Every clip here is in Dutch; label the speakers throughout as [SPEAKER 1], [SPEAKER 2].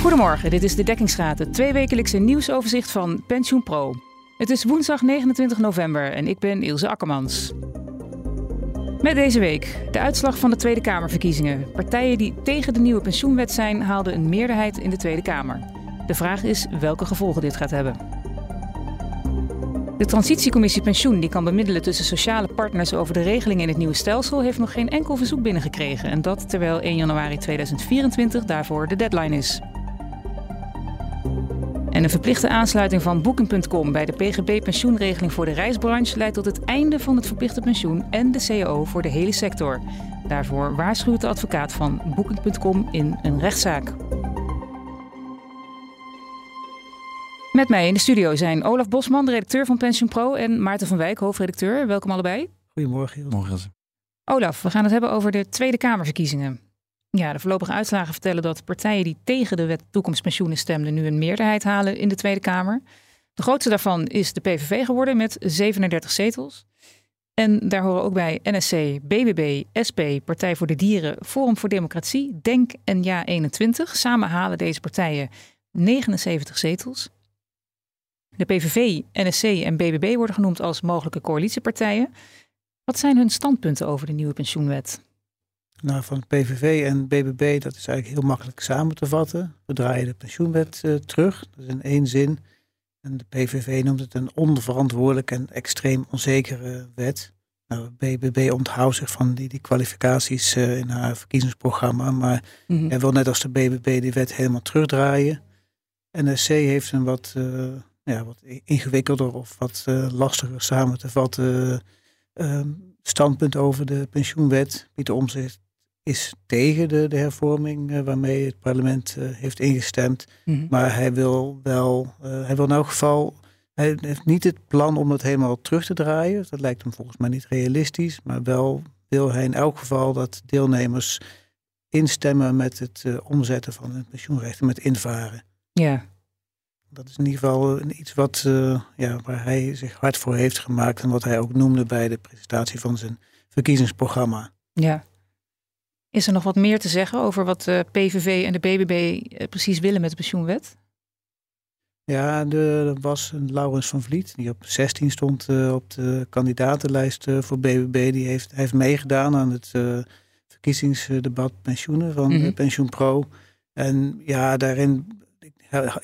[SPEAKER 1] Goedemorgen, dit is de Dekkingsraad, het tweewekelijkse nieuwsoverzicht van PensioenPro. Het is woensdag 29 november en ik ben Ilse Akkermans. Met deze week de uitslag van de Tweede Kamerverkiezingen. Partijen die tegen de nieuwe pensioenwet zijn, haalden een meerderheid in de Tweede Kamer. De vraag is welke gevolgen dit gaat hebben. De Transitiecommissie Pensioen, die kan bemiddelen tussen sociale partners over de regelingen in het nieuwe stelsel, heeft nog geen enkel verzoek binnengekregen. En dat terwijl 1 januari 2024 daarvoor de deadline is. En een verplichte aansluiting van Booking.com bij de PGB-pensioenregeling voor de reisbranche leidt tot het einde van het verplichte pensioen en de CAO voor de hele sector. Daarvoor waarschuwt de advocaat van Booking.com in een rechtszaak. Met mij in de studio zijn Olaf Bosman, redacteur van PensioenPro, en Maarten van Wijk, hoofdredacteur. Welkom allebei.
[SPEAKER 2] Goedemorgen.
[SPEAKER 3] Morgen.
[SPEAKER 1] Olaf, we gaan het hebben over de Tweede Kamerverkiezingen. Ja, de voorlopige uitslagen vertellen dat partijen die tegen de wet toekomstpensioenen stemden nu een meerderheid halen in de Tweede Kamer. De grootste daarvan is de PVV geworden met 37 zetels. En daar horen ook bij NSC, BBB, SP, Partij voor de Dieren, Forum voor Democratie, Denk en Ja21. Samen halen deze partijen 79 zetels. De PVV, NSC en BBB worden genoemd als mogelijke coalitiepartijen. Wat zijn hun standpunten over de nieuwe pensioenwet?
[SPEAKER 2] Nou, van PVV en BBB, dat is eigenlijk heel makkelijk samen te vatten. We draaien de pensioenwet uh, terug, dat is in één zin. En de PVV noemt het een onverantwoordelijk en extreem onzekere wet. Nou, BBB onthoudt zich van die, die kwalificaties uh, in haar verkiezingsprogramma. Maar mm -hmm. hij wil net als de BBB die wet helemaal terugdraaien. NSC heeft een wat, uh, ja, wat ingewikkelder of wat lastiger samen te vatten standpunt over de pensioenwet. Pieter Omtzigt is tegen de, de hervorming uh, waarmee het parlement uh, heeft ingestemd. Mm -hmm. Maar hij wil wel, uh, hij wil in elk geval, hij heeft niet het plan om het helemaal terug te draaien. Dat lijkt hem volgens mij niet realistisch. Maar wel wil hij in elk geval dat deelnemers instemmen met het omzetten van hun pensioenrechten, met invaren.
[SPEAKER 1] Ja.
[SPEAKER 2] Dat is in ieder geval iets wat, ja, waar hij zich hard voor heeft gemaakt en wat hij ook noemde bij de presentatie van zijn verkiezingsprogramma.
[SPEAKER 1] Ja. Is er nog wat meer te zeggen over wat de PVV en de BBB precies willen met de pensioenwet?
[SPEAKER 2] Ja, er was een Laurens van Vliet, die op 16 stond uh, op de kandidatenlijst uh, voor BBB. Die heeft, heeft meegedaan aan het uh, verkiezingsdebat pensioenen van mm -hmm. PensioenPro. En ja, daarin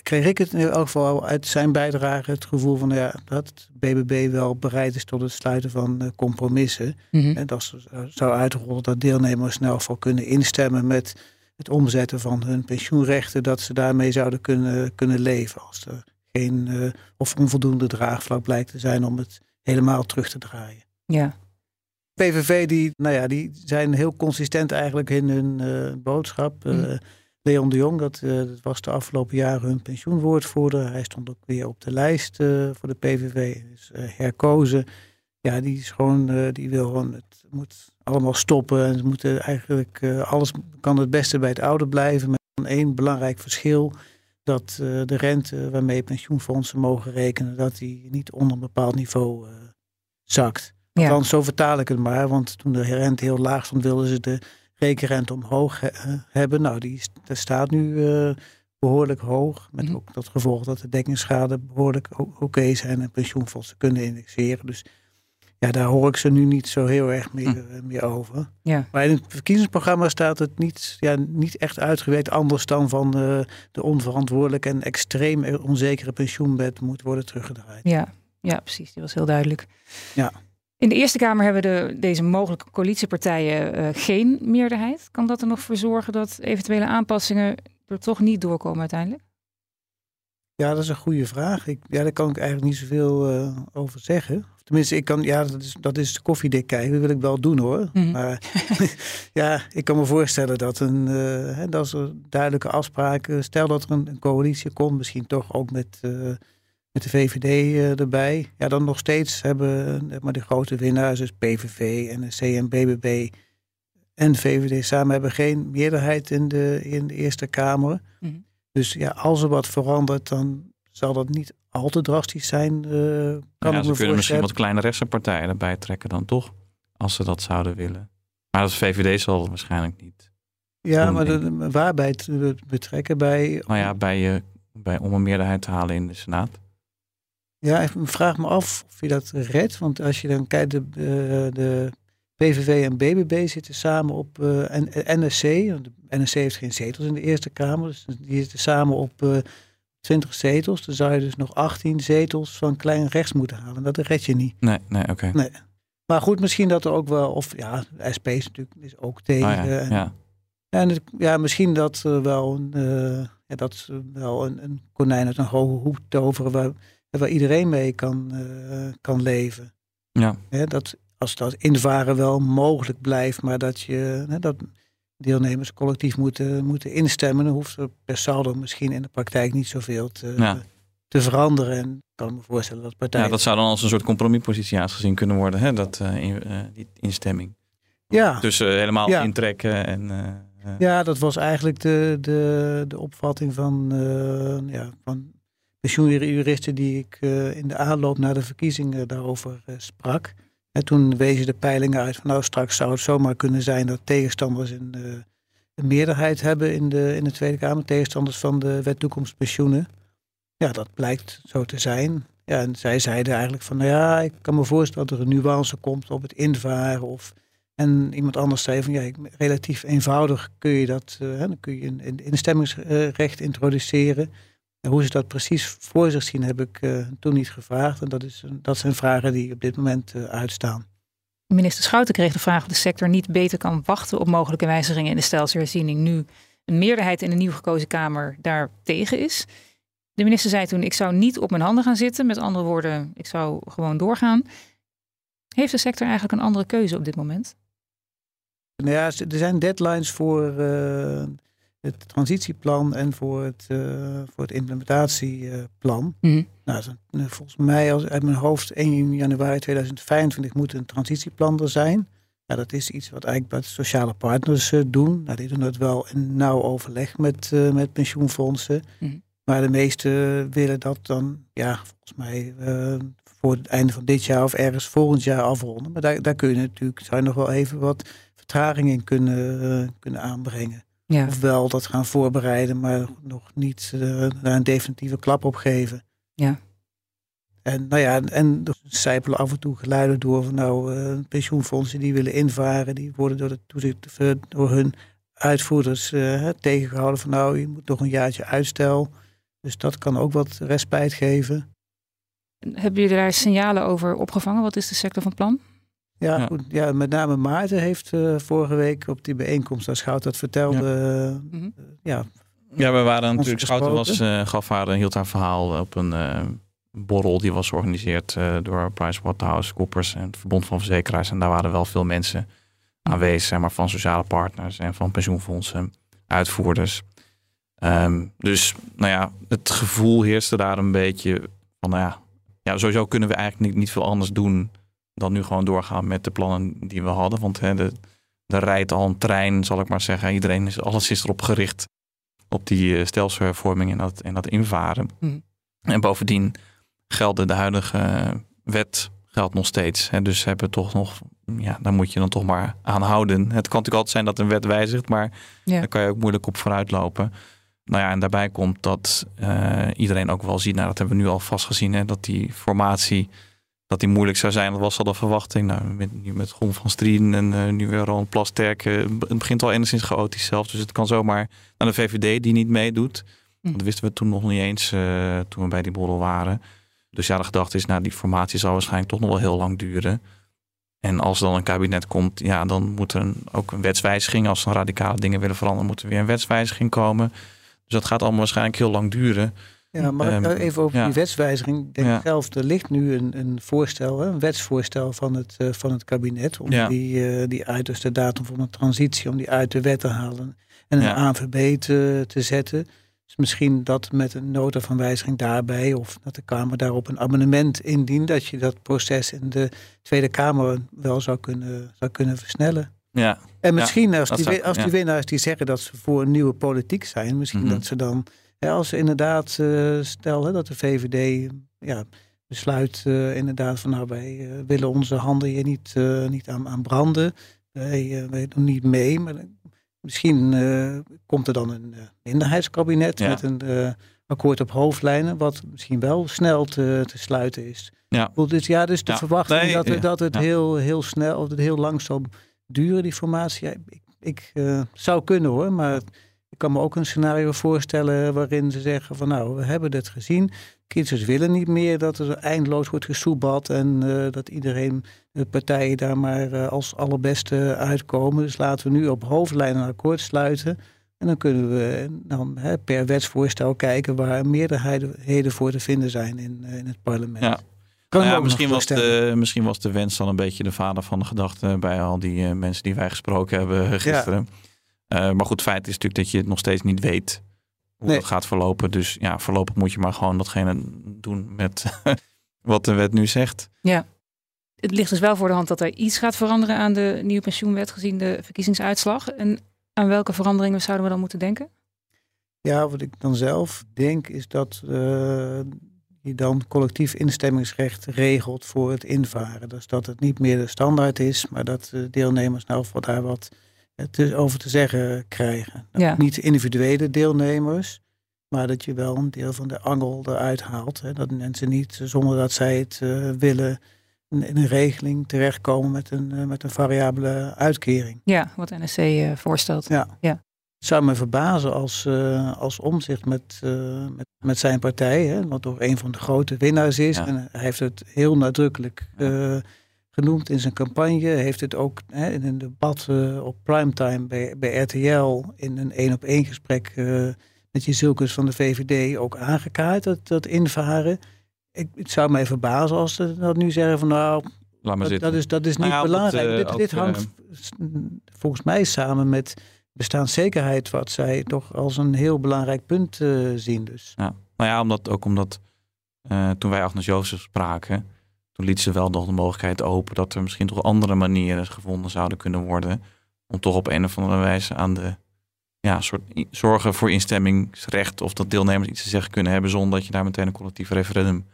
[SPEAKER 2] kreeg ik het in elk geval uit zijn bijdrage het gevoel van ja, dat BBB wel bereid is tot het sluiten van compromissen. Mm -hmm. En dat zou uitrollen dat deelnemers snel voor kunnen instemmen met het omzetten van hun pensioenrechten, dat ze daarmee zouden kunnen, kunnen leven als er geen uh, of onvoldoende draagvlak blijkt te zijn om het helemaal terug te draaien.
[SPEAKER 1] Ja.
[SPEAKER 2] PVV die, nou ja, die zijn heel consistent eigenlijk in hun uh, boodschap. Mm. Uh, Leon de Jong, dat, uh, dat, was de afgelopen jaren hun pensioenwoordvoerder. Hij stond ook weer op de lijst uh, voor de PVV, is uh, herkozen. Ja, die is gewoon, die wil gewoon, het moet allemaal stoppen. En ze moeten eigenlijk, alles kan het beste bij het oude blijven. Met één belangrijk verschil, dat de rente waarmee pensioenfondsen mogen rekenen, dat die niet onder een bepaald niveau zakt. Ja. Althans, zo vertaal ik het maar, want toen de rente heel laag stond, wilden ze de rekenrente omhoog he hebben. Nou, die staat nu uh, behoorlijk hoog. Met mm. ook dat gevolg dat de dekkingsschade behoorlijk oké okay zijn en pensioenfondsen kunnen indexeren. Dus ja, daar hoor ik ze nu niet zo heel erg meer, mm. meer over.
[SPEAKER 1] Ja.
[SPEAKER 2] Maar in het verkiezingsprogramma staat het niet, ja, niet echt uitgewerkt anders dan van uh, de onverantwoordelijke en extreem onzekere pensioenwet moet worden teruggedraaid.
[SPEAKER 1] Ja, ja, precies. Die was heel duidelijk.
[SPEAKER 2] Ja.
[SPEAKER 1] In de Eerste Kamer hebben de, deze mogelijke coalitiepartijen uh, geen meerderheid. Kan dat er nog voor zorgen dat eventuele aanpassingen er toch niet doorkomen uiteindelijk?
[SPEAKER 2] Ja, dat is een goede vraag. Ik, ja, daar kan ik eigenlijk niet zoveel uh, over zeggen. Tenminste, ik kan, ja, dat is, dat is koffiedik kijken. Dat wil ik wel doen hoor. Mm -hmm. Maar ja, ik kan me voorstellen dat, een, uh, dat er duidelijke afspraken. Stel dat er een, een coalitie komt, misschien toch ook met met de VVD uh, erbij. Ja, dan nog steeds hebben maar de grote winnaars, dus PVV en de CNBBB en VVD samen hebben geen meerderheid in de, in de Eerste Kamer. Mm -hmm. Dus ja, als er wat verandert, dan zal dat niet al te drastisch zijn. Uh, kan
[SPEAKER 3] ja, ze kunnen misschien wat kleine rechtspartijen erbij trekken dan toch, als ze dat zouden willen. Maar als VVD zal het waarschijnlijk niet
[SPEAKER 2] Ja, maar de, waarbij het betrekken bij...
[SPEAKER 3] Nou ja, bij, bij, om een meerderheid te halen in de Senaat.
[SPEAKER 2] Ja, ik vraag me af of je dat redt. Want als je dan kijkt, de, de PVV en BBB zitten samen op uh, NSC. De NSC heeft geen zetels in de Eerste Kamer. Dus die zitten samen op uh, 20 zetels. Dan zou je dus nog 18 zetels van klein rechts moeten halen. Dat red je niet.
[SPEAKER 3] Nee, nee, oké.
[SPEAKER 2] Nee. Maar goed, misschien dat er ook wel, of ja, de SP is natuurlijk is ook tegen.
[SPEAKER 3] Oh ja,
[SPEAKER 2] en,
[SPEAKER 3] ja.
[SPEAKER 2] en ja, misschien dat uh, wel, een, uh, ja, dat wel een, een, konijn uit een hoge hoek toveren waar, waar iedereen mee kan, uh, kan leven.
[SPEAKER 3] Ja.
[SPEAKER 2] dat als dat invaren wel mogelijk blijft, maar dat je hè, dat deelnemers collectief moeten, moeten instemmen, dan hoeft er per saldo misschien in de praktijk niet zoveel te,
[SPEAKER 3] ja.
[SPEAKER 2] te veranderen. En ik kan me voorstellen dat partijen.
[SPEAKER 3] Ja, dat zou dan als een soort compromispositie aangezien kunnen worden, hè? Dat, uh, in, uh, die instemming.
[SPEAKER 2] Ja.
[SPEAKER 3] Dus uh, helemaal ja. intrekken en.
[SPEAKER 2] ja, dat was eigenlijk de, de, de opvatting van, ja, van pensioenjuristen die ik in de aanloop naar de verkiezingen daarover sprak. En toen wezen de peilingen uit van nou straks zou het zomaar kunnen zijn dat tegenstanders een, uh, een meerderheid hebben in de, in de Tweede Kamer, tegenstanders van de wet toekomstpensioenen. Ja, dat blijkt zo te zijn. Ja, en zij zeiden eigenlijk van nou ja, ik kan me voorstellen dat er een nuance komt op het invaren. Of, en iemand anders zei van ja, relatief eenvoudig kun je dat, dan kun je een, een instemmingsrecht introduceren. Hoe ze dat precies voor zich zien, heb ik uh, toen niet gevraagd. En dat, is, dat zijn vragen die op dit moment uh, uitstaan.
[SPEAKER 1] Minister Schouten kreeg de vraag of de sector niet beter kan wachten op mogelijke wijzigingen in de stelselherziening. Nu een meerderheid in de nieuw gekozen Kamer daar tegen is. De minister zei toen: Ik zou niet op mijn handen gaan zitten. Met andere woorden, ik zou gewoon doorgaan. Heeft de sector eigenlijk een andere keuze op dit moment?
[SPEAKER 2] Nou ja, er zijn deadlines voor. Uh, het transitieplan en voor het, uh, voor het implementatieplan.
[SPEAKER 1] Mm -hmm.
[SPEAKER 2] Nou, volgens mij als, uit mijn hoofd 1 januari 2025 moet een transitieplan er zijn. Nou, dat is iets wat eigenlijk de sociale partners uh, doen. Nou, die doen dat wel in nauw overleg met, uh, met pensioenfondsen.
[SPEAKER 1] Mm -hmm.
[SPEAKER 2] Maar de meesten willen dat dan, ja, volgens mij voor het einde van dit jaar of ergens volgend jaar afronden. Maar daar, daar kun je natuurlijk, zou je nog wel even wat vertraging in kunnen, kunnen aanbrengen.
[SPEAKER 1] Ja.
[SPEAKER 2] Ofwel dat gaan voorbereiden, maar nog niet uh, daar een definitieve klap op geven.
[SPEAKER 1] Ja.
[SPEAKER 2] En nou ja, en er sijpelen af en toe geluiden door van nou, uh, pensioenfondsen die willen invaren, die worden door, de toezicht, door hun uitvoerders uh, tegengehouden van nou, je moet nog een jaartje uitstel. Dus dat kan ook wat respijt geven.
[SPEAKER 1] Hebben jullie daar signalen over opgevangen? Wat is de sector van plan?
[SPEAKER 2] Ja, ja. Goed, ja, met name Maarten heeft uh, vorige week op die bijeenkomst, als Schout dat vertelde, ja. Uh,
[SPEAKER 1] Mhm.
[SPEAKER 2] ja,
[SPEAKER 3] ja, we waren natuurlijk, Schouten was, uh, gaf haar en hield haar verhaal op een borrel die was georganiseerd door PricewaterhouseCoopers en het Verbond van Verzekeraars. En daar waren wel veel mensen aanwezig, zeg maar, van sociale partners en van pensioenfondsen, uitvoerders. Um, dus, nou ja, het gevoel heerste daar een beetje van, nou ja, ja sowieso kunnen we eigenlijk niet, niet veel anders doen dan nu gewoon doorgaan met de plannen die we hadden. Want hè, de, er rijdt al een trein, zal ik maar zeggen. Iedereen is, alles is erop gericht op die uh, stelselhervorming en dat, en dat invaren.
[SPEAKER 1] Mm.
[SPEAKER 3] En bovendien gelden de huidige wet geldt nog steeds. Hè, dus hebben toch nog, ja, daar moet je dan toch maar aan houden. Het kan natuurlijk altijd zijn dat een wet wijzigt, maar
[SPEAKER 1] ja.
[SPEAKER 3] daar kan je ook moeilijk op vooruitlopen. Nou ja, en daarbij komt dat uh, iedereen ook wel ziet, nou dat hebben we nu al vast gezien, hè, dat die formatie dat die moeilijk zou zijn. Dat was al de verwachting. Nou, met, nu met Gon van Strien en uh, nu weer Ron Plasterk. Uh, het begint al enigszins chaotisch zelf. Dus het kan zomaar naar de VVD die niet meedoet.
[SPEAKER 1] Hm.
[SPEAKER 3] Dat wisten we toen nog niet eens uh, toen we bij die borrel waren. Dus ja, de gedachte is, nou, die formatie zal waarschijnlijk toch nog wel heel lang duren. En als er dan een kabinet komt, ja, dan moet er een, ook een wetswijziging. Als ze radicale dingen willen veranderen, moet er weer een wetswijziging komen. Dus dat gaat allemaal waarschijnlijk heel lang duren.
[SPEAKER 2] Ja, maar
[SPEAKER 3] Ehm,
[SPEAKER 2] even over
[SPEAKER 3] ja.
[SPEAKER 2] die wetswijziging. Ik denk
[SPEAKER 3] Ja.
[SPEAKER 2] zelf, er ligt nu een, een voorstel, een wetsvoorstel van het, eh, van het kabinet. Om
[SPEAKER 3] Ja.
[SPEAKER 2] die, eh, die uit, de datum van de transitie, om die uit de wet te halen. En een
[SPEAKER 3] Ja.
[SPEAKER 2] ANVB te, te zetten. Dus misschien dat met een nota van wijziging daarbij, of dat de Kamer daarop een amendement indient, dat je dat proces in de Tweede Kamer wel zou kunnen, zou kunnen versnellen.
[SPEAKER 3] Ja,
[SPEAKER 2] En misschien als, die,
[SPEAKER 3] zou-
[SPEAKER 2] als die winnaars die zeggen dat ze voor een nieuwe politiek zijn, misschien
[SPEAKER 3] Mhm.
[SPEAKER 2] dat ze dan, als ze inderdaad eh stel hè, dat de VVD ja, besluit eh, inderdaad van nou wij eh, willen onze handen hier niet, niet aan, aan branden, wij, wij doen niet mee, maar misschien komt er dan een minderheidskabinet met een akkoord op hoofdlijnen, wat misschien wel snel te, te sluiten is. Ja. Dus ja, dus de verwachting dat, dat het heel, heel snel of het heel lang zal duren, die formatie. ik, ik zou kunnen hoor, maar ik kan me ook een scenario voorstellen waarin ze zeggen van nou, we hebben dit gezien. Kiezers willen niet meer dat er eindeloos wordt gesoebad en uh, dat iedereen, de partijen daar maar uh, als allerbeste uitkomen. Dus laten we nu op hoofdlijnen een akkoord sluiten. En dan kunnen we dan hè, per wetsvoorstel kijken waar meerderheden voor te vinden zijn in, in het parlement.
[SPEAKER 3] Ja. Nou ja, misschien, was de, misschien was de wens dan een beetje de vader van de gedachte bij al die mensen die wij gesproken hebben gisteren. Ja. Uh, maar goed, feit is natuurlijk dat je het nog steeds niet weet hoe het gaat verlopen. Dus ja, voorlopig moet je maar gewoon datgene doen met wat de wet nu zegt.
[SPEAKER 1] Ja. Het ligt dus wel voor de hand dat er iets gaat veranderen aan de nieuwe pensioenwet gezien de verkiezingsuitslag. En aan welke veranderingen zouden we dan moeten denken?
[SPEAKER 2] Ja, wat ik dan zelf denk is dat uh, je dan collectief instemmingsrecht regelt voor het invaren. Dus dat het niet meer de standaard is, maar dat deelnemers nou voor daar wat het over te zeggen krijgen. Ja. Niet individuele deelnemers, maar dat je wel een deel van de angel eruit haalt. Hè. Dat mensen niet, zonder dat zij het uh, willen, in een regeling terechtkomen met een, uh, met een variabele uitkering.
[SPEAKER 1] Ja, wat NSC uh, eh, voorstelt.
[SPEAKER 2] Ja. ja. Het zou me verbazen als, als omzicht met, met, met zijn partij, hè, wat toch een van de grote winnaars is. En hij heeft het heel nadrukkelijk genoemd in zijn campagne. Heeft het ook hè, in een debat uh, op primetime bij, bij RTL in een één op één gesprek uh, met Jezilkes van de VVD ook aangekaart, dat, dat invaren. Ik, het zou mij verbazen als ze dat nu zeggen van nou, Laat maar dat, dat, is, dat is niet nou belangrijk. dit, eh, dit hangt volgens mij samen met bestaanszekerheid, wat zij toch als een heel belangrijk punt zien. Dus.
[SPEAKER 3] Ja. Nou ja, omdat, ook omdat toen wij Agnes Jozef spraken, toen liet ze wel nog de mogelijkheid open dat er misschien toch andere manieren gevonden zouden kunnen worden. Om toch op een of andere wijze aan de ja, soort zorgen voor instemmingsrecht of dat deelnemers iets te zeggen kunnen hebben zonder dat je daar meteen een collectief referendum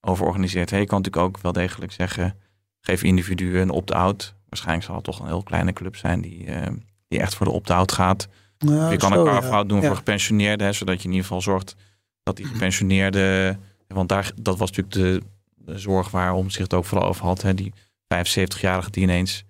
[SPEAKER 3] over organiseert. Hey, je kan natuurlijk ook wel degelijk zeggen, geef individuen een opt-out. Waarschijnlijk zal het toch een heel kleine club zijn die, uh, die echt voor de opt-out gaat. Je kan een carve-out doen voor gepensioneerden, zodat je in ieder geval zorgt dat die gepensioneerden, want daar, dat was natuurlijk de zorg waarom zich het ook vooral over had. Hè, die 75-jarige die ineens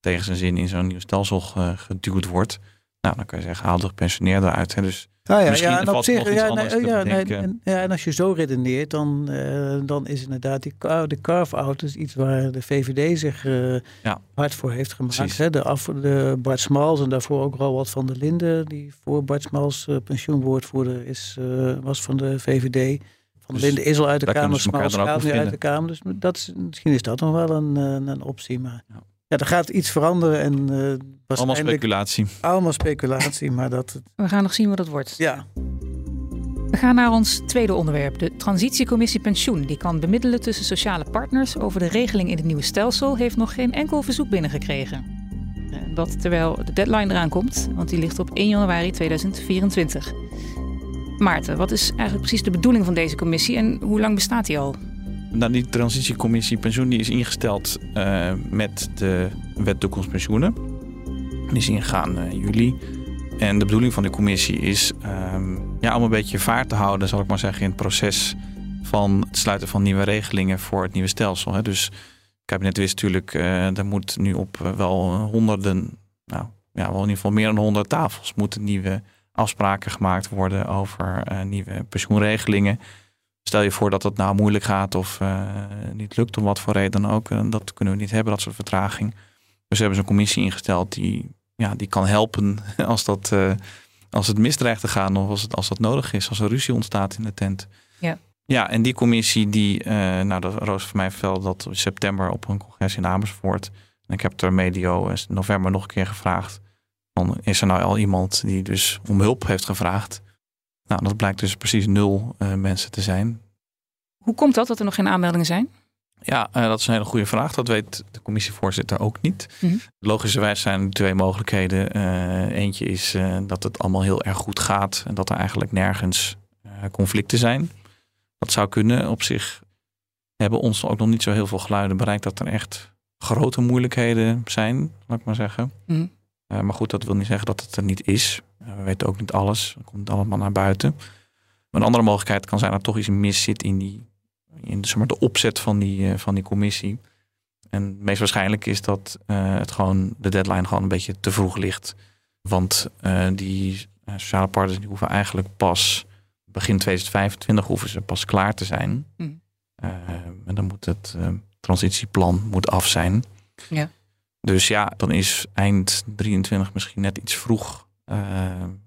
[SPEAKER 3] tegen zijn zin in zo'n nieuw stelsel geduwd wordt. Nou, dan kan je zeggen, haal de gepensioneerde uit. Hè. Dus
[SPEAKER 2] nou ja, ja, en op zich, ja, nee, ja, nee, en, ja, en als je zo redeneert, dan, uh, dan is inderdaad die de carve-out is iets waar de VVD zich uh, ja. hard voor heeft gemaakt. Hè? De, af, de Bart Smals en daarvoor ook Roald van der Linden, die voor Bart Smals uh, pensioenwoordvoerder is, was van de VVD. Dus is al uit de Kamer, Smal gaat nu uit de Kamer. Dus dat is, misschien is dat nog wel een, eh, een optie. Maar ja. ja, er gaat iets veranderen. En,
[SPEAKER 3] uh, allemaal speculatie.
[SPEAKER 2] Allemaal speculatie, maar dat...
[SPEAKER 1] We gaan nog zien wat het wordt.
[SPEAKER 2] Ja.
[SPEAKER 1] We gaan naar ons tweede onderwerp, de Transitiecommissie Pensioen. Die kan bemiddelen tussen sociale partners over de regeling in het nieuwe stelsel, heeft nog geen enkel verzoek binnengekregen. Dat terwijl de deadline eraan komt, want die ligt op 1 januari 2024. Maarten, wat is eigenlijk precies de bedoeling van deze commissie en hoe lang bestaat die al?
[SPEAKER 3] Nou, die transitiecommissie pensioen die is ingesteld uh, met de wet toekomstpensioenen. Die is ingegaan uh, in juli. En de bedoeling van de commissie is um, ja, om een beetje vaart te houden, zal ik maar zeggen, in het proces van het sluiten van nieuwe regelingen voor het nieuwe stelsel. Hè. Dus het kabinet wist natuurlijk, uh, er moet nu op wel honderden, nou ja, wel in ieder geval meer dan honderd tafels moeten nieuwe afspraken gemaakt worden over uh, nieuwe pensioenregelingen. Stel je voor dat het nou moeilijk gaat of uh, niet lukt om wat voor reden dan ook. Uh, dat kunnen we niet hebben, dat soort vertraging. Dus we hebben zo'n commissie ingesteld die, ja, die kan helpen als, dat, als het misdreigt te gaan of als, het, als dat nodig is, als er ruzie ontstaat in de tent.
[SPEAKER 1] Ja.
[SPEAKER 3] Ja, en die commissie, die, nou, dat Roos van mij vertelde dat in september op een congres in Amersfoort. En ik heb er medio in november nog een keer gevraagd dan is er nou al iemand die dus om hulp heeft gevraagd. Nou, dat blijkt dus precies nul uh, mensen te zijn.
[SPEAKER 1] Hoe komt dat dat er nog geen aanmeldingen zijn?
[SPEAKER 3] Ja, uh, dat is een hele goede vraag. Dat weet de commissievoorzitter ook niet. Mm -hmm. Logischerwijs zijn er twee mogelijkheden. Uh, eentje is dat het allemaal heel erg goed gaat en dat er eigenlijk nergens conflicten zijn. Dat zou kunnen. Op zich hebben ons ook nog niet zo heel veel geluiden bereikt dat er echt grote moeilijkheden zijn, laat ik maar zeggen. Mm maar goed, dat wil niet zeggen dat het er niet is. we weten ook niet alles. Het komt allemaal naar buiten. een andere mogelijkheid kan zijn dat er toch iets mis zit in, die, in zeg maar, de opzet van die, van die commissie. En het meest waarschijnlijk is dat het gewoon de deadline gewoon een beetje te vroeg ligt. Want die sociale partners die hoeven eigenlijk pas begin 2025 hoeven ze pas klaar te zijn. Mm. en dan moet het transitieplan moet af zijn. Ja. Dus ja, dan is eind 23 misschien net iets vroeg. Uh,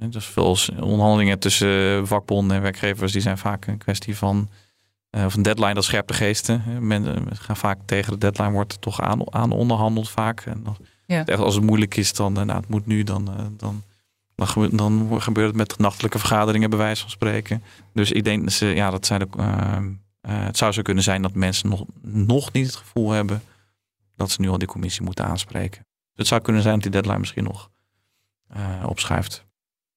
[SPEAKER 3] dus veel onderhandelingen tussen vakbonden en werkgevers, die zijn vaak een kwestie van uh, of een deadline, dat scherpe geesten. Men gaan vaak tegen de deadline, wordt toch aan, aan onderhandeld vaak. En dan, ja. als het moeilijk is, dan nou, het moet nu, dan, dan, dan, dan gebeurt het met nachtelijke vergaderingen, bij wijze van spreken. Dus ik denk dat ze, ja, dat zijn de, uh, het zou zo kunnen zijn dat mensen nog, nog niet het gevoel hebben dat ze nu al die commissie moeten aanspreken. Dus het zou kunnen zijn dat die deadline misschien nog uh, opschuift.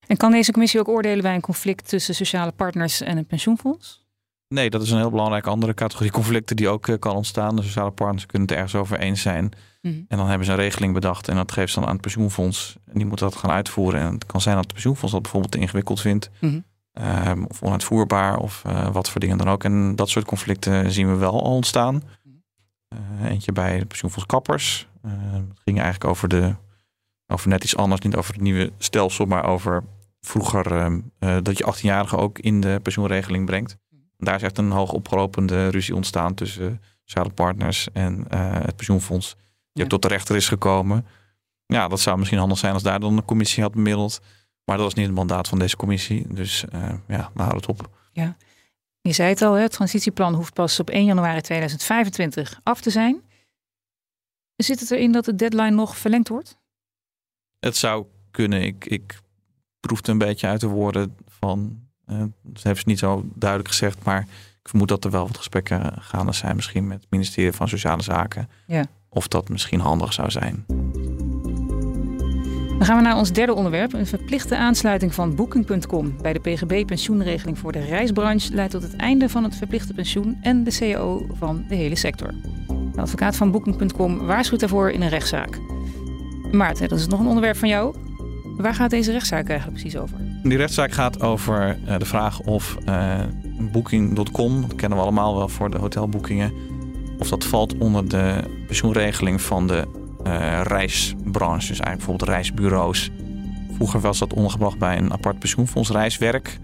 [SPEAKER 1] En kan deze commissie ook oordelen bij een conflict tussen sociale partners en een pensioenfonds?
[SPEAKER 3] Nee, dat is een heel belangrijke andere categorie conflicten die ook uh, kan ontstaan. De sociale partners kunnen het ergens over eens zijn. Mhm. En dan hebben ze een regeling bedacht en dat geeft ze dan aan het pensioenfonds. En die moet dat gaan uitvoeren. En het kan zijn dat het pensioenfonds dat bijvoorbeeld te ingewikkeld vindt. Mm Um, of onuitvoerbaar of uh, wat voor dingen dan ook. En dat soort conflicten zien we wel al ontstaan. Uh, eentje bij de pensioenfonds Kappers. Uh, het ging eigenlijk over, de, over net iets anders. Niet over het nieuwe stelsel, maar over vroeger ehm, dat je 18-jarigen ook in de pensioenregeling brengt. Daar is echt een hoog opgelopende ruzie ontstaan tussen sociale partners en het pensioenfonds. Die ja. ook tot de rechter is gekomen. Ja, dat zou misschien handig zijn als daar dan een commissie had bemiddeld. Maar dat was niet het mandaat van deze commissie. Dus uh, ja, we houden het op.
[SPEAKER 1] Ja. Je zei het al, het transitieplan hoeft pas op 1 januari 2025 af te zijn. Zit het erin dat de deadline nog verlengd wordt?
[SPEAKER 3] Het zou kunnen. Ik, ik proefde een beetje uit de woorden van. Uh, dat heeft ze niet zo duidelijk gezegd, maar ik vermoed dat er wel wat gesprekken gaande zijn, misschien met het ministerie van Sociale Zaken. Ja. Of dat misschien handig zou zijn.
[SPEAKER 1] Dan gaan we naar ons derde onderwerp. Een verplichte aansluiting van Booking.com bij de PGB-pensioenregeling voor de reisbranche leidt tot het einde van het verplichte pensioen en de CAO van de hele sector. De advocaat van Booking.com waarschuwt daarvoor in een rechtszaak. Maarten, dat is nog een onderwerp van jou. Waar gaat deze rechtszaak eigenlijk precies over?
[SPEAKER 3] Die rechtszaak gaat over uh, de vraag of uh, Booking.com, dat kennen we allemaal wel voor de hotelboekingen, of dat valt onder de pensioenregeling van de uh, reisbranche. Dus eigenlijk bijvoorbeeld reisbureaus. Vroeger was dat ondergebracht bij een apart pensioenfonds reiswerk.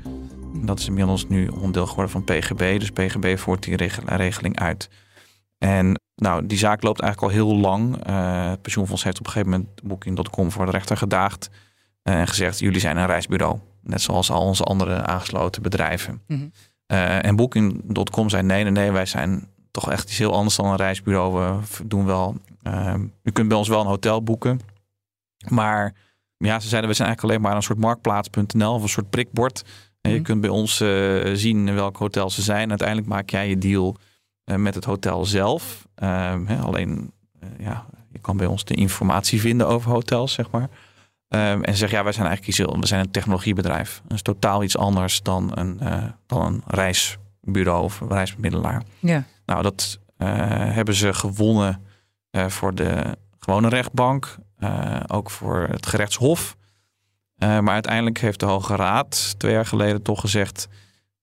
[SPEAKER 3] Dat is inmiddels nu onderdeel geworden van PGB. Dus PGB voert die regeling uit. En nou, die zaak loopt eigenlijk al heel lang. Uh, het pensioenfonds heeft op een gegeven moment Booking.com voor de rechter gedaagd. Uh, en gezegd, jullie zijn een reisbureau. Net zoals al onze andere aangesloten bedrijven. Mm -hmm. uh, en Booking.com zei, nee, nee, nee, wij zijn toch echt iets heel anders dan een reisbureau. We doen wel Uh, u kunt bij ons wel een hotel boeken. Maar ja, ze zeiden we zijn eigenlijk alleen maar een soort marktplaats.nl of een soort prikbord. En je mhm. kunt bij ons uh, zien welke hotels ze zijn. Uiteindelijk maak jij je deal uh, met het hotel zelf. Ehm, hè, alleen, eh, ja, je kan bij ons de informatie vinden over hotels, zeg maar. Ehm, en zeg ja, wij zijn eigenlijk iets, we zijn een technologiebedrijf. Dat is totaal iets anders dan een, dan een reisbureau of een reisbemiddelaar. Ja. Nou, dat hebben ze gewonnen uh, voor de gewone rechtbank, uh, ook voor het gerechtshof. Maar uiteindelijk heeft de Hoge Raad twee jaar geleden toch gezegd: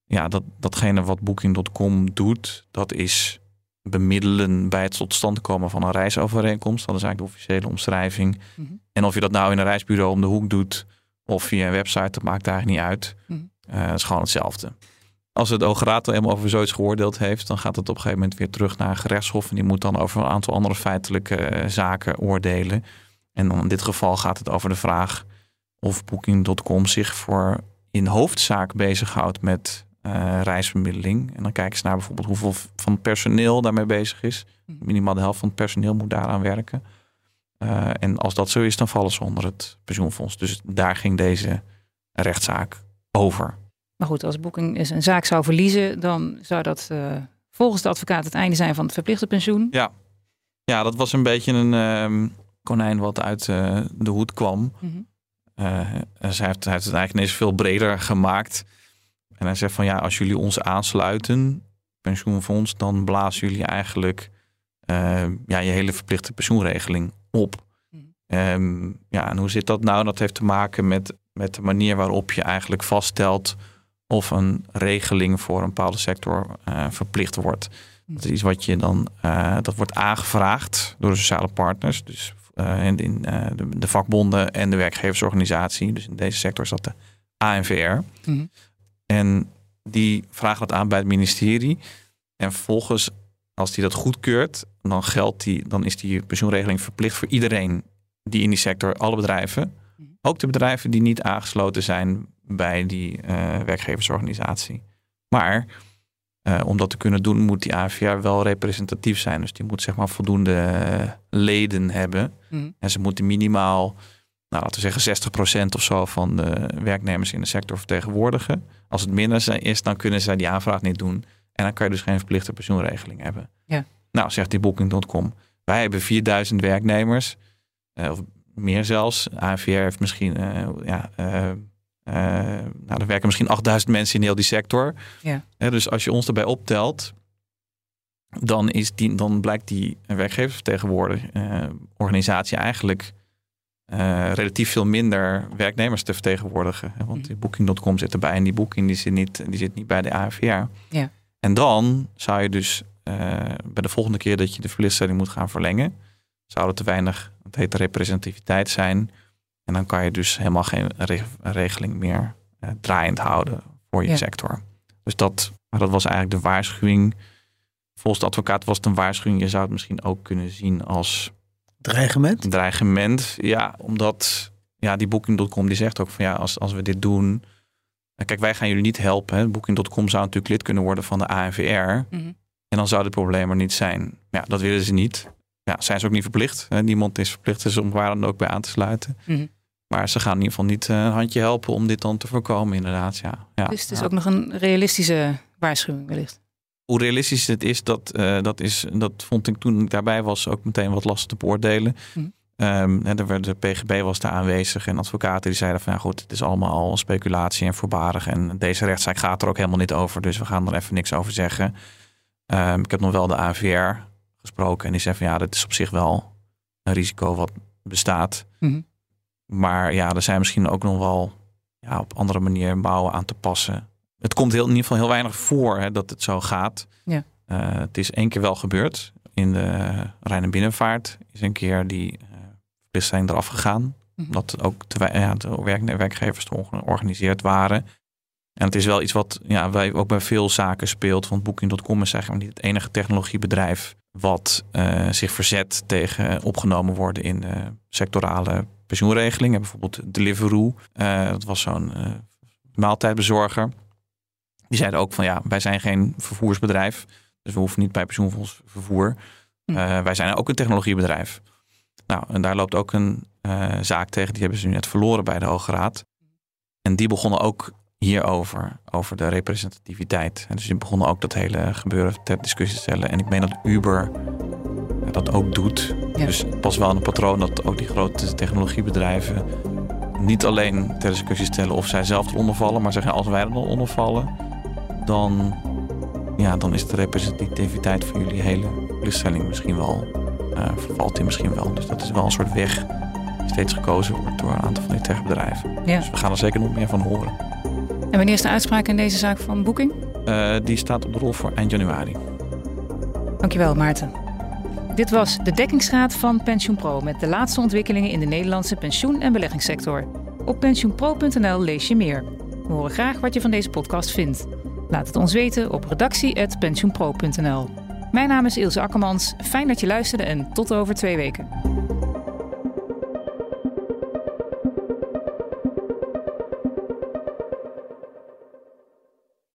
[SPEAKER 3] ja, dat, datgene wat Booking.com doet, dat is bemiddelen bij het tot stand komen van een reisovereenkomst. Dat is eigenlijk de officiële omschrijving. Mm -hmm. En of je dat nou in een reisbureau om de hoek doet of via een website, dat maakt eigenlijk niet uit. Mm -hmm. dat is gewoon hetzelfde. Als het Hoge Raad helemaal over zoiets geoordeeld heeft, dan gaat het op een gegeven moment weer terug naar een gerechtshof. En die moet dan over een aantal andere feitelijke eh, zaken oordelen. En dan in dit geval gaat het over de vraag of Booking.com zich voor in hoofdzaak bezighoudt met uh, reisbemiddeling. En dan kijken ze naar bijvoorbeeld hoeveel van het personeel daarmee bezig is. Mhm. Minimaal de helft van het personeel moet daaraan werken. Uh, en als dat zo is, dan vallen ze onder het pensioenfonds. Dus daar ging deze rechtszaak over.
[SPEAKER 1] Maar goed, als Booking een zaak zou verliezen, dan zou dat uh, volgens de advocaat het einde zijn van het verplichte pensioen.
[SPEAKER 3] Ja, ja dat was een beetje een uh, konijn wat uit uh, de hoed kwam. Mm -hmm. hij, heeft, hij heeft het eigenlijk ineens veel breder gemaakt. En hij zegt van ja, als jullie ons aansluiten, pensioenfonds, dan blazen jullie eigenlijk ja, je hele verplichte pensioenregeling op. Mhm. Ehm, ja, en hoe zit dat nou? Dat heeft te maken met, met de manier waarop je eigenlijk vaststelt of een regeling voor een bepaalde sector uh, verplicht wordt. Dat is iets wat je dan, uh, dat wordt aangevraagd door de sociale partners. Dus uh, in, in de, de, vakbonden en de werkgeversorganisatie. Dus in deze sector is dat de ANVR. Mhm. En die vragen dat aan bij het ministerie. En vervolgens, als die dat goedkeurt, dan geldt die, dan is die pensioenregeling verplicht voor iedereen die in die sector, alle bedrijven. Mhm. Ook de bedrijven die niet aangesloten zijn bij die uh, werkgeversorganisatie. Maar uh, om dat te kunnen doen, moet die AVR wel representatief zijn. Dus die moet zeg maar voldoende uh, leden hebben. Mhm. En ze moeten minimaal, nou, laten we zeggen, 60% of zo van de werknemers in de sector vertegenwoordigen. Als het minder is, dan kunnen zij die aanvraag niet doen. En dan kan je dus geen verplichte pensioenregeling hebben.
[SPEAKER 1] Ja.
[SPEAKER 3] Nou, zegt die Booking.com. Wij hebben 4000 werknemers, uh, of meer zelfs. ANVR heeft misschien ja, nou, er werken misschien 8000 mensen in heel die sector.
[SPEAKER 1] Ja.
[SPEAKER 3] dus als je ons erbij optelt, dan, is die, dan blijkt die werkgeversvertegenwoordiging uh, eigenlijk uh, relatief veel minder werknemers te vertegenwoordigen. Want die Booking.com zit erbij en die Booking die zit niet, die zit niet bij de AFR.
[SPEAKER 1] Ja.
[SPEAKER 3] En dan zou je dus bij de volgende keer dat je de verlichting moet gaan verlengen, zou er te weinig, het heet representativiteit zijn en dan kan je dus helemaal geen regeling meer uh, draaiend houden voor je sector. Dus dat, maar dat was eigenlijk de waarschuwing. Volgens de advocaat was het een waarschuwing. Je zou het misschien ook kunnen zien als
[SPEAKER 2] dreigement.
[SPEAKER 3] Dreigement, ja, omdat ja, die Booking.com die zegt ook van ja, als, als we dit doen. Eh, kijk, wij gaan jullie niet helpen. Booking.com zou natuurlijk lid kunnen worden van de ANVR. Mhm. En dan zou het probleem er niet zijn. Ja, dat willen ze niet. Ja, zijn ze ook niet verplicht. Niemand is verplicht dus om waar dan ook bij aan te sluiten. Mm maar ze gaan in ieder geval niet eh, een handje helpen om dit dan te voorkomen, inderdaad. Ja. ja.
[SPEAKER 1] Dus het is ook nog een realistische waarschuwing wellicht.
[SPEAKER 3] Hoe realistisch het is dat, uh, dat is, dat vond ik toen ik daarbij was ook meteen wat lastig te beoordelen. Hm. Um, en er de PGB was daar aanwezig en advocaten die zeiden van ja goed, het is allemaal al speculatie en voorbarig. En deze rechtszaak gaat er ook helemaal niet over, dus we gaan er even niks over zeggen. Um, ik heb nog wel de AVR gesproken en die zei van ja, dat is op zich wel een risico wat bestaat. Mm maar ja, er zijn misschien ook nog wel ja, op andere manier bouwen aan te passen. Het komt heel, in ieder geval heel weinig voor hè, dat het zo gaat.
[SPEAKER 1] Ja.
[SPEAKER 3] Uh, het is één keer wel gebeurd. In de Rijn- en Binnenvaart is een keer die uh, eraf gegaan. Mm Omdat ook de, ja, de werk, werkgevers georganiseerd waren. En het is wel iets wat ja, wij ook bij veel zaken speelt. Want Booking.com is eigenlijk niet het enige technologiebedrijf wat uh, zich verzet tegen opgenomen worden in de sectorale pensioenregeling. Bijvoorbeeld Deliveroo, uh, dat was zo'n maaltijdbezorger. Die zeiden ook van ja, wij zijn geen vervoersbedrijf. Dus we hoeven niet bij pensioenfonds vervoer. Hm. Wij zijn ook een technologiebedrijf. Nou, en daar loopt ook een zaak tegen. Die hebben ze nu net verloren bij de Hoge Raad. En die begonnen ook hierover, over de representativiteit. En dus die begonnen ook dat hele gebeuren ter discussie te stellen. En ik meen dat Uber dat ook doet. Dus pas wel een patroon dat ook die grote technologiebedrijven niet alleen ter discussie stellen of zij zelf eronder vallen, maar zeggen als wij er onder vallen, dan, ja, dan is de representativiteit van jullie hele plichtstelling misschien wel, uh, vervalt die misschien wel. Dus dat is wel een soort weg die steeds gekozen wordt door een aantal van die techbedrijven.
[SPEAKER 1] Ja.
[SPEAKER 3] Dus we gaan er zeker nog meer van horen.
[SPEAKER 1] En wanneer is de uitspraak in deze zaak van Booking?
[SPEAKER 3] Uh, die staat op de rol voor eind januari.
[SPEAKER 1] Dankjewel Maarten. Dit was de dekkingsraad van PensioenPro met de laatste ontwikkelingen in de Nederlandse pensioen- en beleggingssector. Op pensioenpro.nl lees je meer. We horen graag wat je van deze podcast vindt. Laat het ons weten op redactie.pensioenpro.nl. Mijn naam is Ilse Akkermans. Fijn dat je luisterde en tot over twee weken.